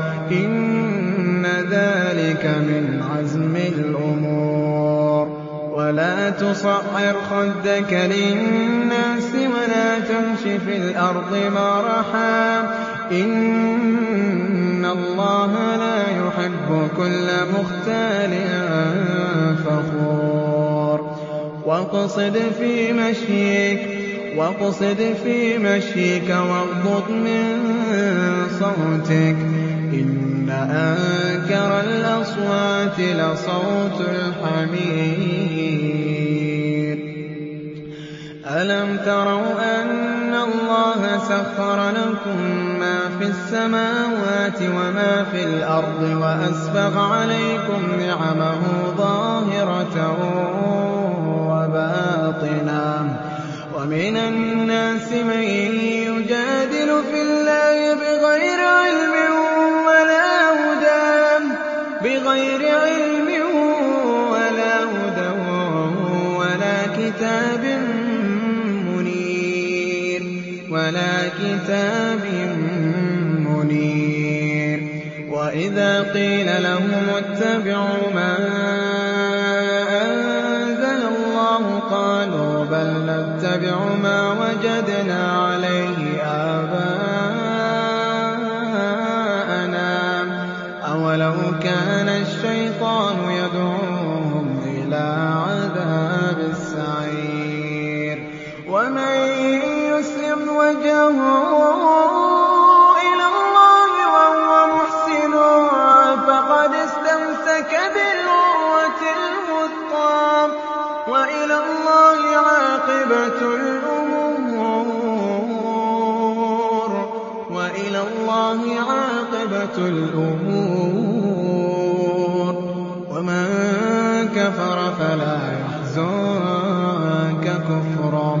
إن ذلك من عزم الأمور ولا تصعر خدك للناس ولا تمش في الأرض مرحا إن الله لا يحب كل مختال فخور واقصد في مشيك واغضض من صوتك أنكر الأصوات لصوت الحمير ألم تروا أن الله سخر لكم ما في السَّمَاوَاتِ وَمَا فِي الْأَرْضِ وَأَسْبَغَ عَلَيْكُمْ نِعَمَهُ ظَاهِرَةً وَبَاطِنَةً ۗ وَمِنَ النَّاسِ مَن يُجَادِلُ وَلَا هُدًى وَلَا كِتَابٍ مُّنِيرٍ وَإِذَا قِيلَ لَهُمُ اتَّبِعُوا مَا أَنزَلَ اللَّهُ قَالُوا بَل نَّتَّبِعُ مَا وَجَدْنَا إِلَى اللَّهِ وَهُوَ مُحْسِنٌ فَقَدِ اسْتَمْسَكَ بِالْعُرْوَةِ الْوُثْقَىٰ ۗ. وَإِلَى اللَّهِ عَاقِبَةُ الْأُمُورِ. وَمَن كَفَرَ فَلَا يَحْزُنكَ كُفْرُهُ ۚ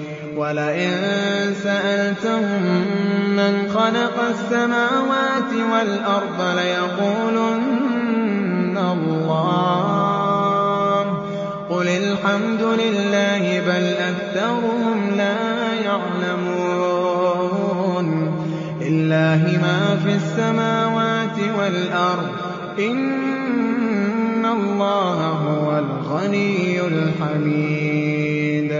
وَلَئِن سَأَلْتَهُم مَّنْ خَلَقَ السَّمَاوَاتِ وَالْأَرْضَ لَيَقُولُنَّ اللَّهُ ۚ. قُلِ الْحَمْدُ لِلَّهِ ۚ بَلْ أَكْثَرُهُمْ لَا يَعْلَمُونَ. لِلَّهِ مَا فِي السَّمَاوَاتِ وَالْأَرْضِ ۚ. إِنَّ اللَّهَ هُوَ الْغَنِيُّ الْحَمِيدُ.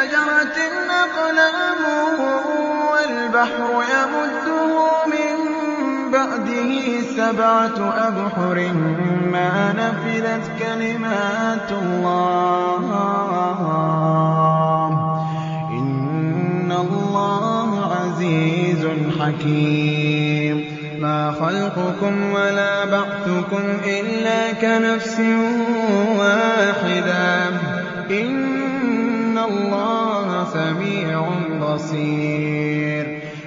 شَجَرَةٍ أَقْلَامٌ وَالْبَحْرُ يَمُدُّهُ مِن بَعْدِهِ سَبْعَةُ أَبْحُرٍ مَّا نَفِدَتْ كَلِمَاتُ اللَّهِ ۗ. إِنَّ اللَّهَ عَزِيزٌ حَكِيمٌ. مَا خَلْقُكُمْ وَلَا بَعْثُكُمْ إِلَّا كَنَفْسٍ وَاحِدَةٍ ۗ. إِنَّ سَمِيعٌ بَصِيرٌ.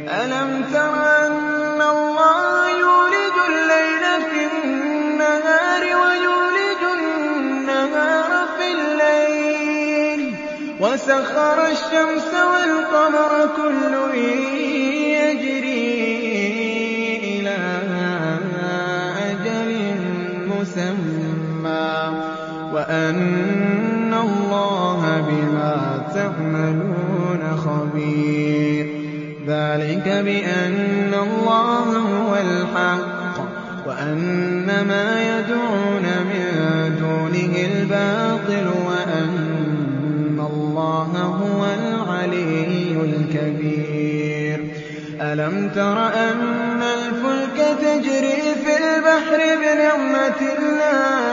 أَلَمْ تَرَ أَنَّ اللَّهَ يُولِجُ اللَّيْلَ فِي النَّهَارِ وَيُولِجُ النَّهَارَ فِي اللَّيْلِ؟ وَسَخَّرَ الشَّمْسَ وَالْقَمَرَ كُلٌّ يَجْرِي إِلَىٰ أَجَلٍ مُّسَمًّى ۗ. وَأَنَّ اللَّهَ بِمَا تَعْمَلُونَ خَبِيرٌ ذَٰلِكَ بِأَنَّ اللَّهَ هُوَ الْحَقُّ وَأَنَّ مَا يَدْعُونَ مِن دُونِهِ الْبَاطِلُ وَأَنَّ اللَّهَ هُوَ الْعَلِيُّ الْكَبِيرُ أَلَمْ تَرَ أَنَّ الْفُلْكَ تَجْرِي فِي الْبَحْرِ بِنِعْمَتِ اللَّهِ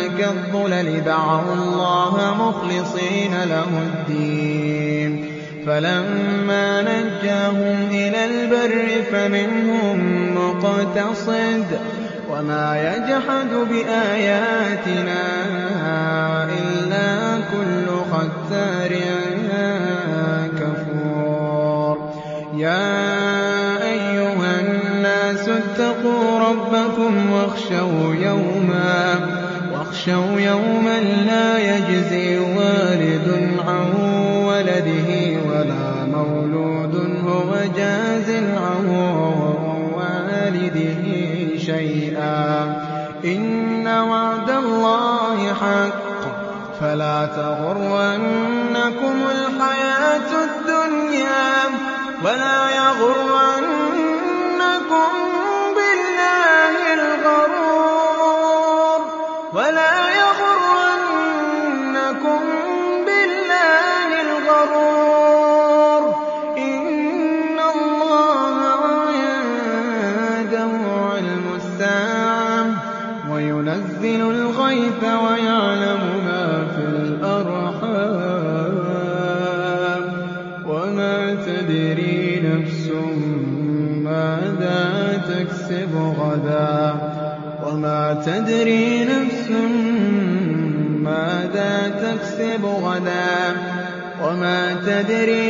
كَالظُّلَلِ دَعَوُا اللَّهَ مُخْلِصِينَ لَهُ الدِّينَ فَلَمَّا نَجَّاهُمْ إِلَى الْبَرِّ فَمِنْهُم مُّقْتَصِدٌ ۚ وَمَا يَجْحَدُ بِآيَاتِنَا إِلَّا كُلُّ خَتَّارٍ كَفُورٍ يَا أَيُّهَا النَّاسُ اتَّقُوا رَبَّكُمْ وَاخْشَوْا يَوْمًا واخشوا يوما لا يجزي والد عن ولده ولا مولود هو جاز عن والده شيئا. إن وعد الله حق. فلا تغرنكم الحياة الدنيا ولا يغرنكم تَدْرِي نَفْسٌ مَّاذَا تَكْسِبُ غَدًا وَمَا تَدْرِي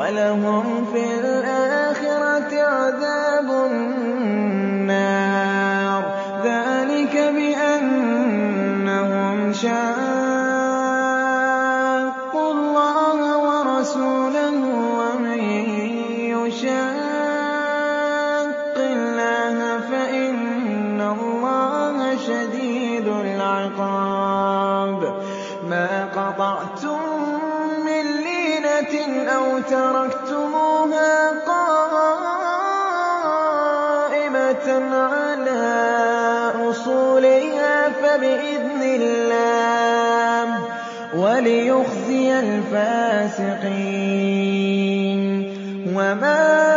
وَلَهُمْ فِي الْآخِرَةِ عَذَابُ النَّارِ ۚ. ذَٰلِكَ بِأَنَّهُمْ شاءوا الْفَاسِقِينَ. وَمَا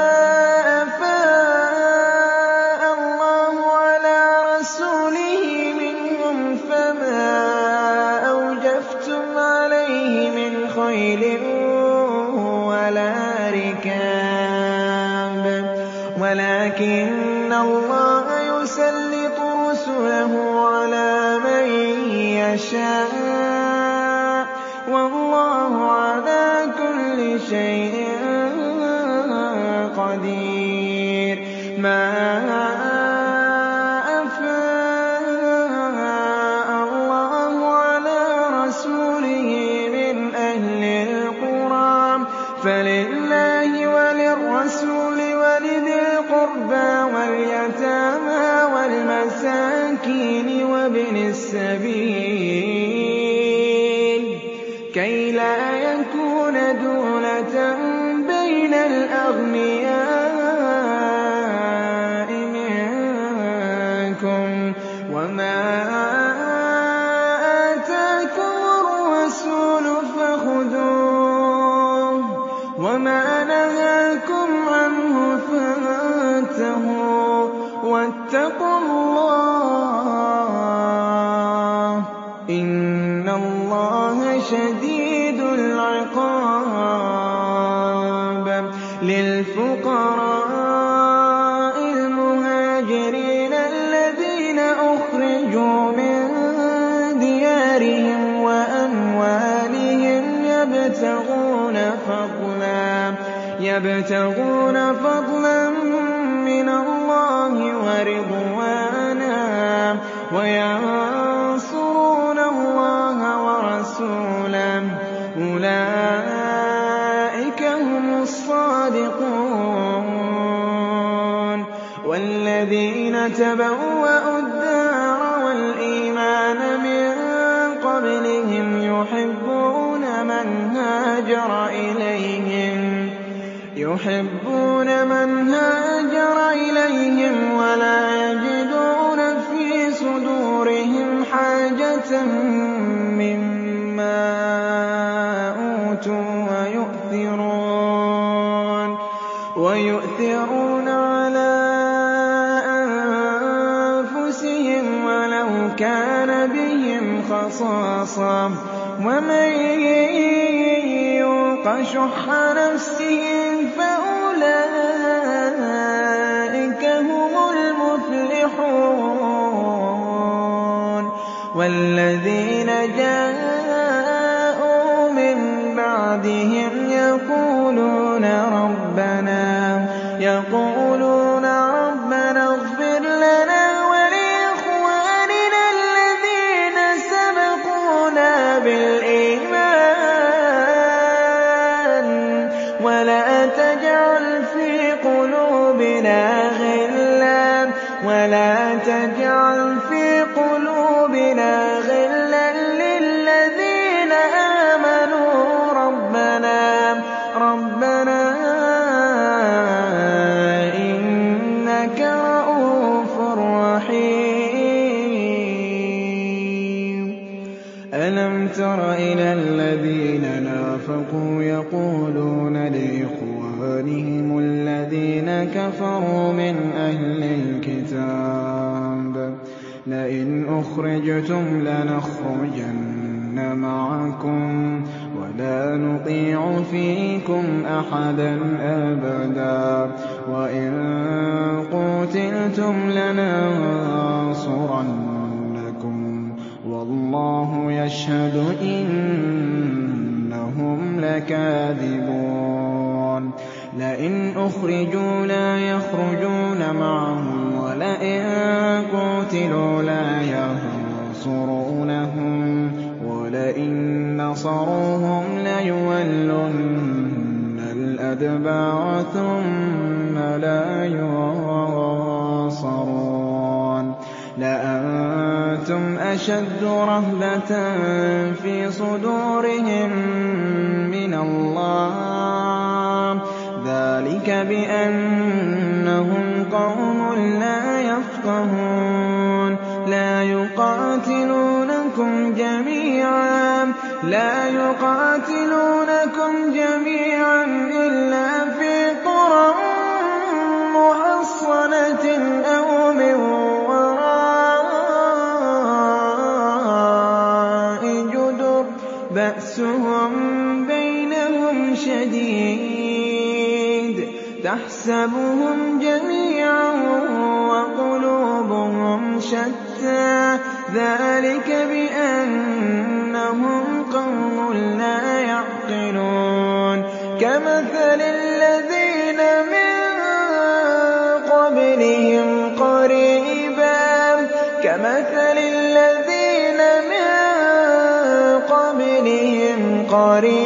صَادِقُونَ وَالَّذِينَ تَبَوَّأُوا الدَّارَ وَالْإِيمَانَ مِن قَبْلِهِمْ يُحِبُّونَ مَنْ هَاجَرَ إِلَيْهِمْ. يحبون من هاجر والذين أُخْرِجْتُمْ لَنَخْرُجَنَّ مَعَكُمْ وَلَا نُطِيعُ فِيكُمْ أَحَدًا أَبَدًا. وَإِن قُوتِلْتُمْ لَنَنصُرَنَّكُمْ. وَاللَّهُ يَشْهَدُ إِنَّهُمْ لَكَاذِبُونَ. لَئِنْ أُخْرِجُوا أَشَدُّ رَهْبَةً فِي صُدُورِهِم مِّنَ اللَّهِ ۚ. ذَٰلِكَ بِأَنَّهُمْ قَوْمٌ لَّا يَفْقَهُونَ. لَا يُقَاتِلُونَكُمْ جَمِيعًا. قريب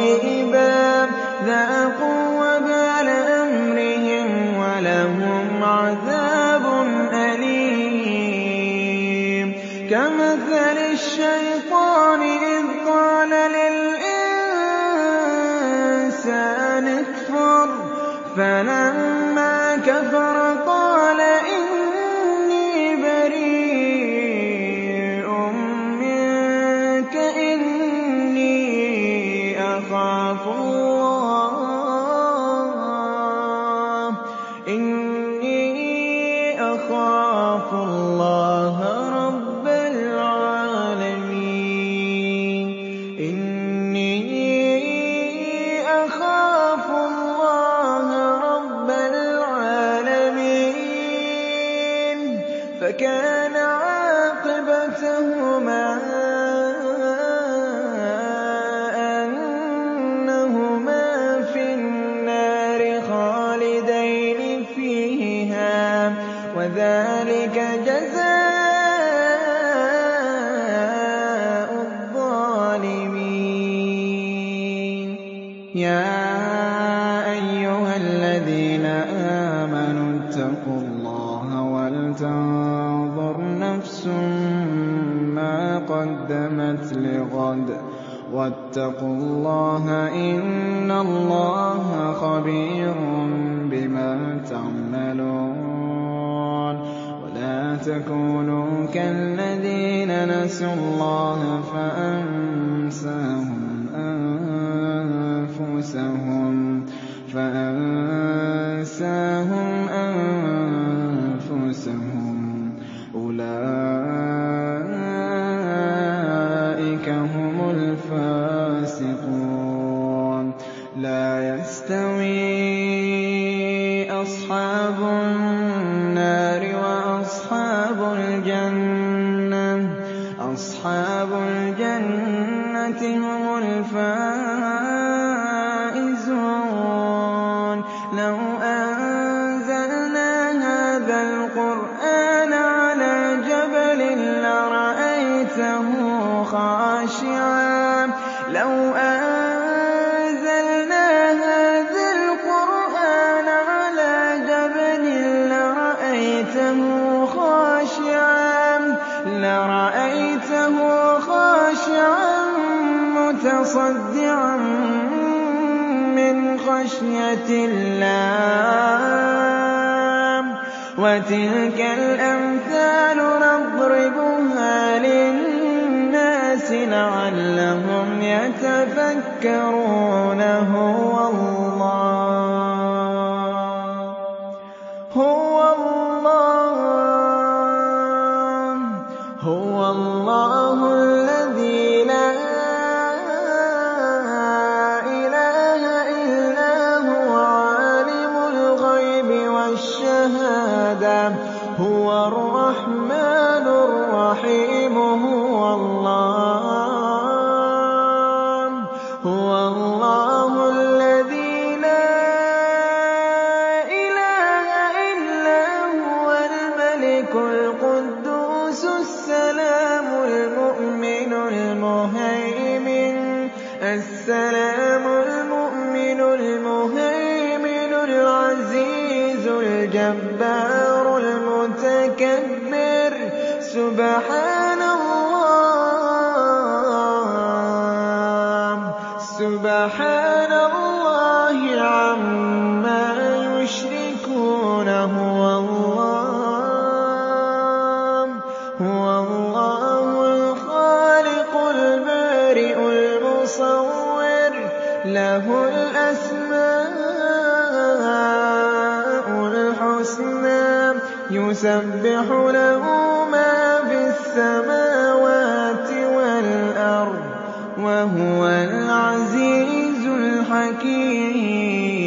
حكيم.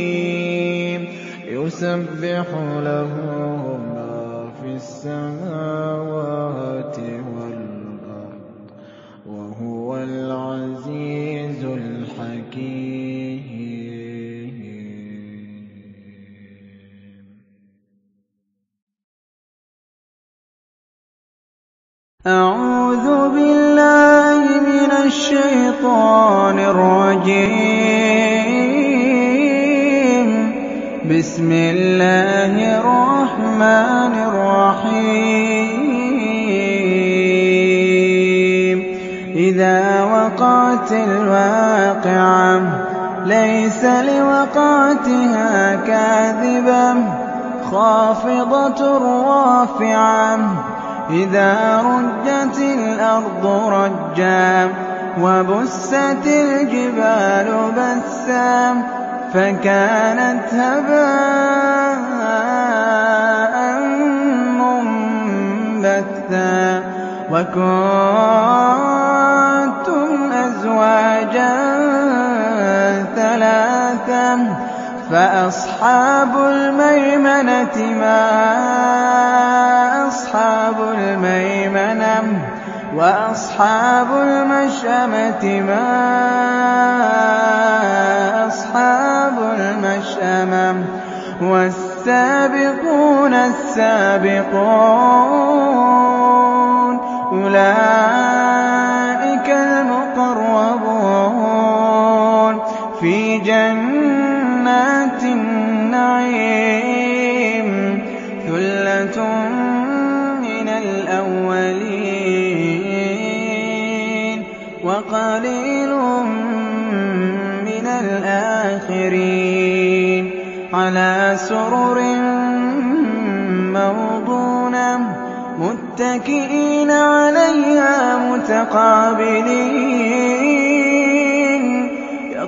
يسبح له إِذَا وَقَعَتِ الْوَاقِعَةُ لَيْسَ لِوَقْعَتِهَا كَاذِبَةٌ. خَافِضَةٌ رَّافِعَةٌ إِذَا رُجَّتِ الْأَرْضُ رَجًّا وَبُسَّتِ الْجِبَالُ بَسًّا فَكَانَتْ هَبَاءً مُّنبَثًّا. وَكُنتَ أزواجا ثلاثا فَأَصْحَابُ الْمَيْمَنَةِ مَا أَصْحَابُ الْمَيْمَنَةِ وَأَصْحَابُ الْمَشْأَمَةِ مَا أَصْحَابُ الْمَشْأَمَةِ وَالسَّابِقُونَ السَّابِقُونَ أُولَٰئِكَ الْمُؤْمِنُونَ جَنَّاتِ النَّعِيمِ ثُلَّةٌ مِّنَ الْأَوَّلِينَ وَقَلِيلٌ مِّنَ الْآخِرِينَ عَلَىٰ سُرُرٍ مَّوْضُونَةٍ مُّتَّكِئِينَ عَلَيْهَا مُتَقَابِلِينَ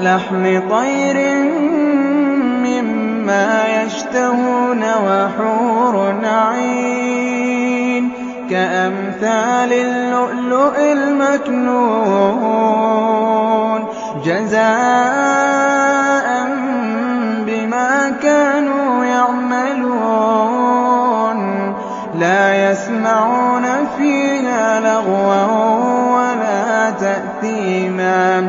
وَلَحْمِ طَيْرٍ مِّمَّا يَشْتَهُونَ وَحُورٌ عِينٌ كَأَمْثَالِ اللُّؤْلُؤِ الْمَكْنُونِ جَزَاءً بِمَا كَانُوا يَعْمَلُونَ لَا يَسْمَعُونَ فِيهَا لَغْوًا وَلَا تَأْثِيمًا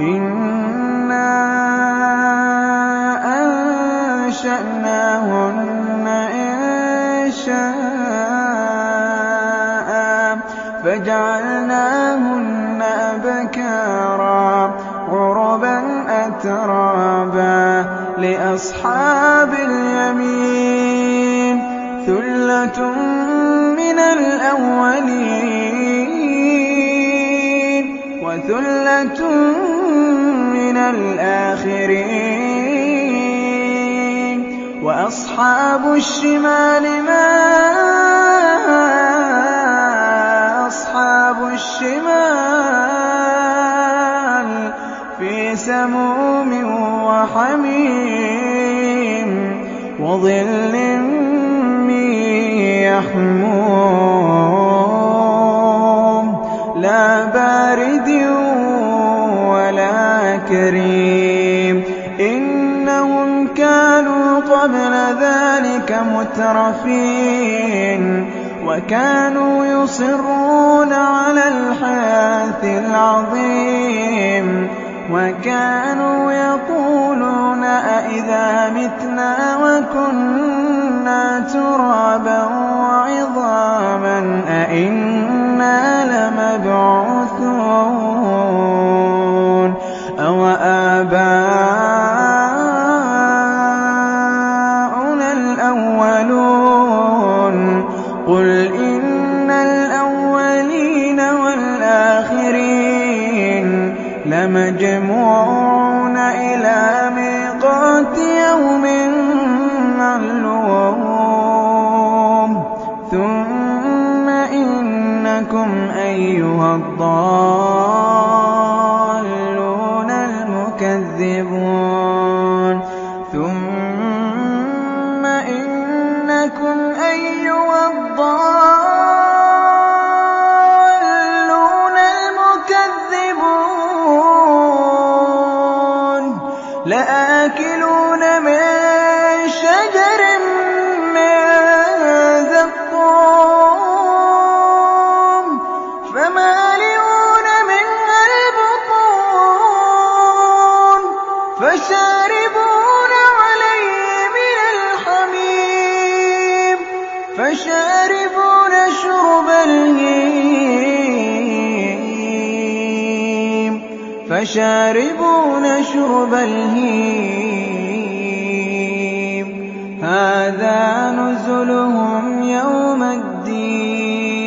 إِنَّا أَنشَأْنَاهُنَّ إِنشَاءً فَجَعَلْنَاهُنَّ أَبْكَارًا عُرُبًا أَتْرَابًا لِّأَصْحَابِ الْيَمِينِ ثُلَّةٌ مِّنَ الْأَوَّلِينَ وَثُلَّةٌ وَأَصْحَابُ الشِّمَالِ مَا أَصْحَابُ الشِّمَالِ فِي سَمُومٍ وَحَمِيمٍ وَظِلٍّ ذَٰلِكَ مُتْرَفِينَ وَكَانُوا يُصِرُّونَ عَلَى الْحِنثِ الْعَظِيمِ وَكَانُوا يَقُولُونَ أَإِذَا مِتْنَا وَكُنَّا تُرَابًا فشاربون شرب الهيم. هذا نزلهم يوم الدين.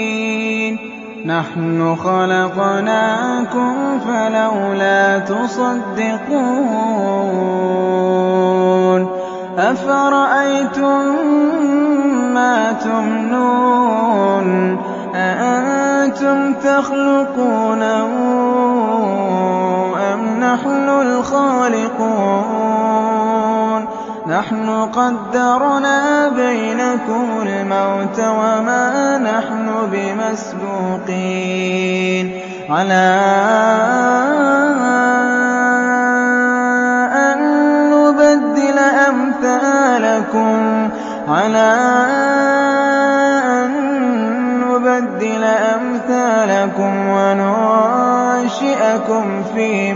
نحن خلقناكم فلولا تصدقون. أفرأيتم ما تمنون؟ أأنتم تخلقونه نحن الخالقون. نحن قدرنا بينكم الموت وما نحن بمسبوقين. على أن نبدل أمثالكم. على أن نبدل أمثالكم وننشئكم فيما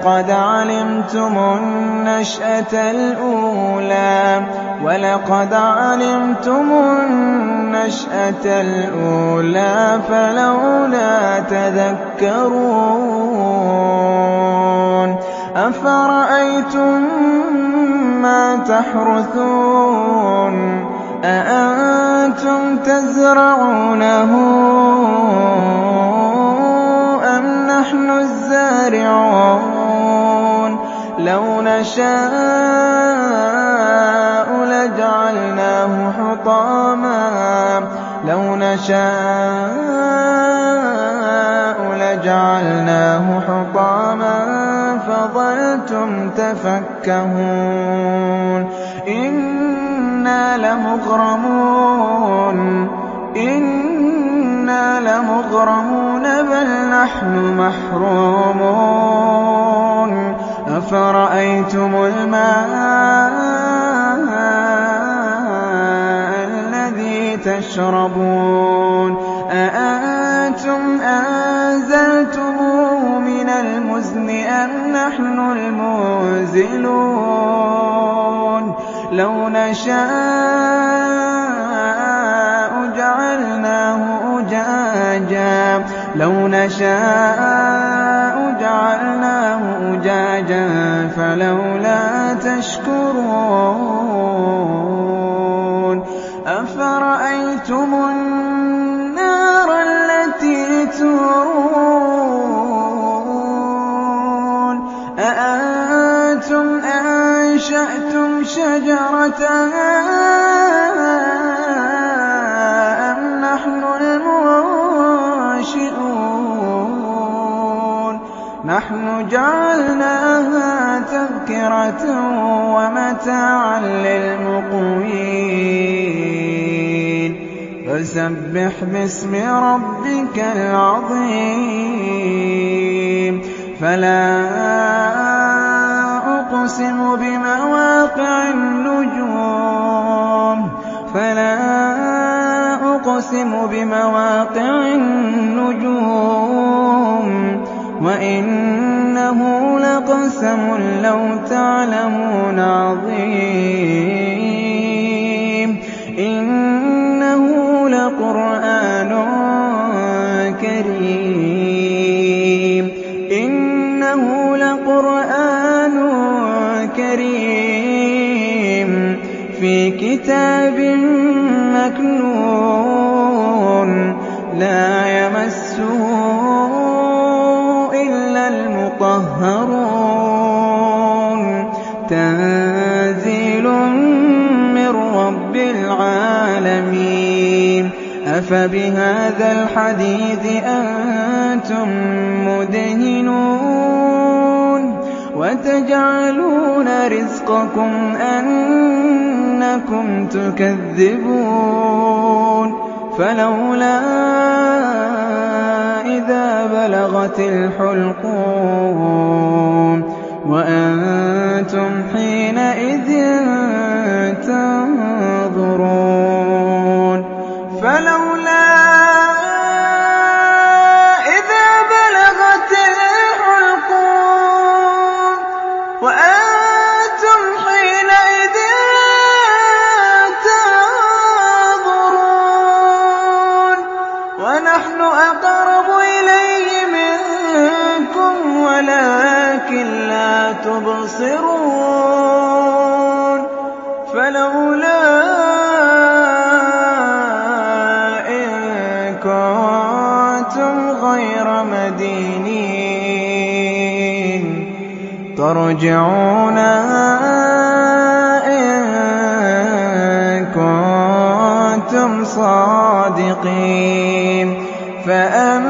ولقد علمتم النشأة الأولى ولقد علمتم النشأة الأولى فلولا تذكرون أفرأيتم ما تحرثون أأنتم تزرعونه أم نحن الزارعون لو نشاء لجعلناه حطاما. لو نشاء لجعلناه حطاما. فظلتم تفكهون. إنا لمغرمون. إنا لمغرمون. بل نحن محرومون. أفرأيتم الماء الذي تشربون؟ أأنتم أنزلتموه من المزن أم نحن المنزلون؟ لو نشاء جعلناه أجاجا لو نشاء جعلناه أجاجا. فلولا تشكرون أفرأيتم النار التي تورون؟ أأنتم أنشأتم شجرتها أم نحن المنشئون؟ نحن جعلناها ومتاعا للمقوين. فسبح باسم ربك العظيم. فلا أقسم بمواقع النجوم. فلا أقسم بمواقع النجوم. وإنه لقسم لو تعلمون عظيم. إنه لقرآن كريم. إنه لقرآن كريم. في كتاب مكنون. لا يمسه إلا المطهرون. تنزيل من رب العالمين. أفبهذا الحديث أنتم مدهنون. وتجعلون رزقكم أنكم تكذبون. فلولا إِذَا بَلَغَتِ الْحُلْقُومَ وَأَنتُمْ تَرْجِعُونَهَا إِن كُنتُمْ صَادِقِينَ. فَأَمَّا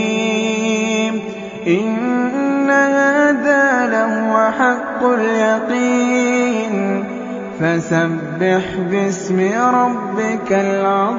حَقُّ الْيَقِينِ. فَسَبِّحْ بِاسْمِ رَبِّكَ الْعَظِيمِ.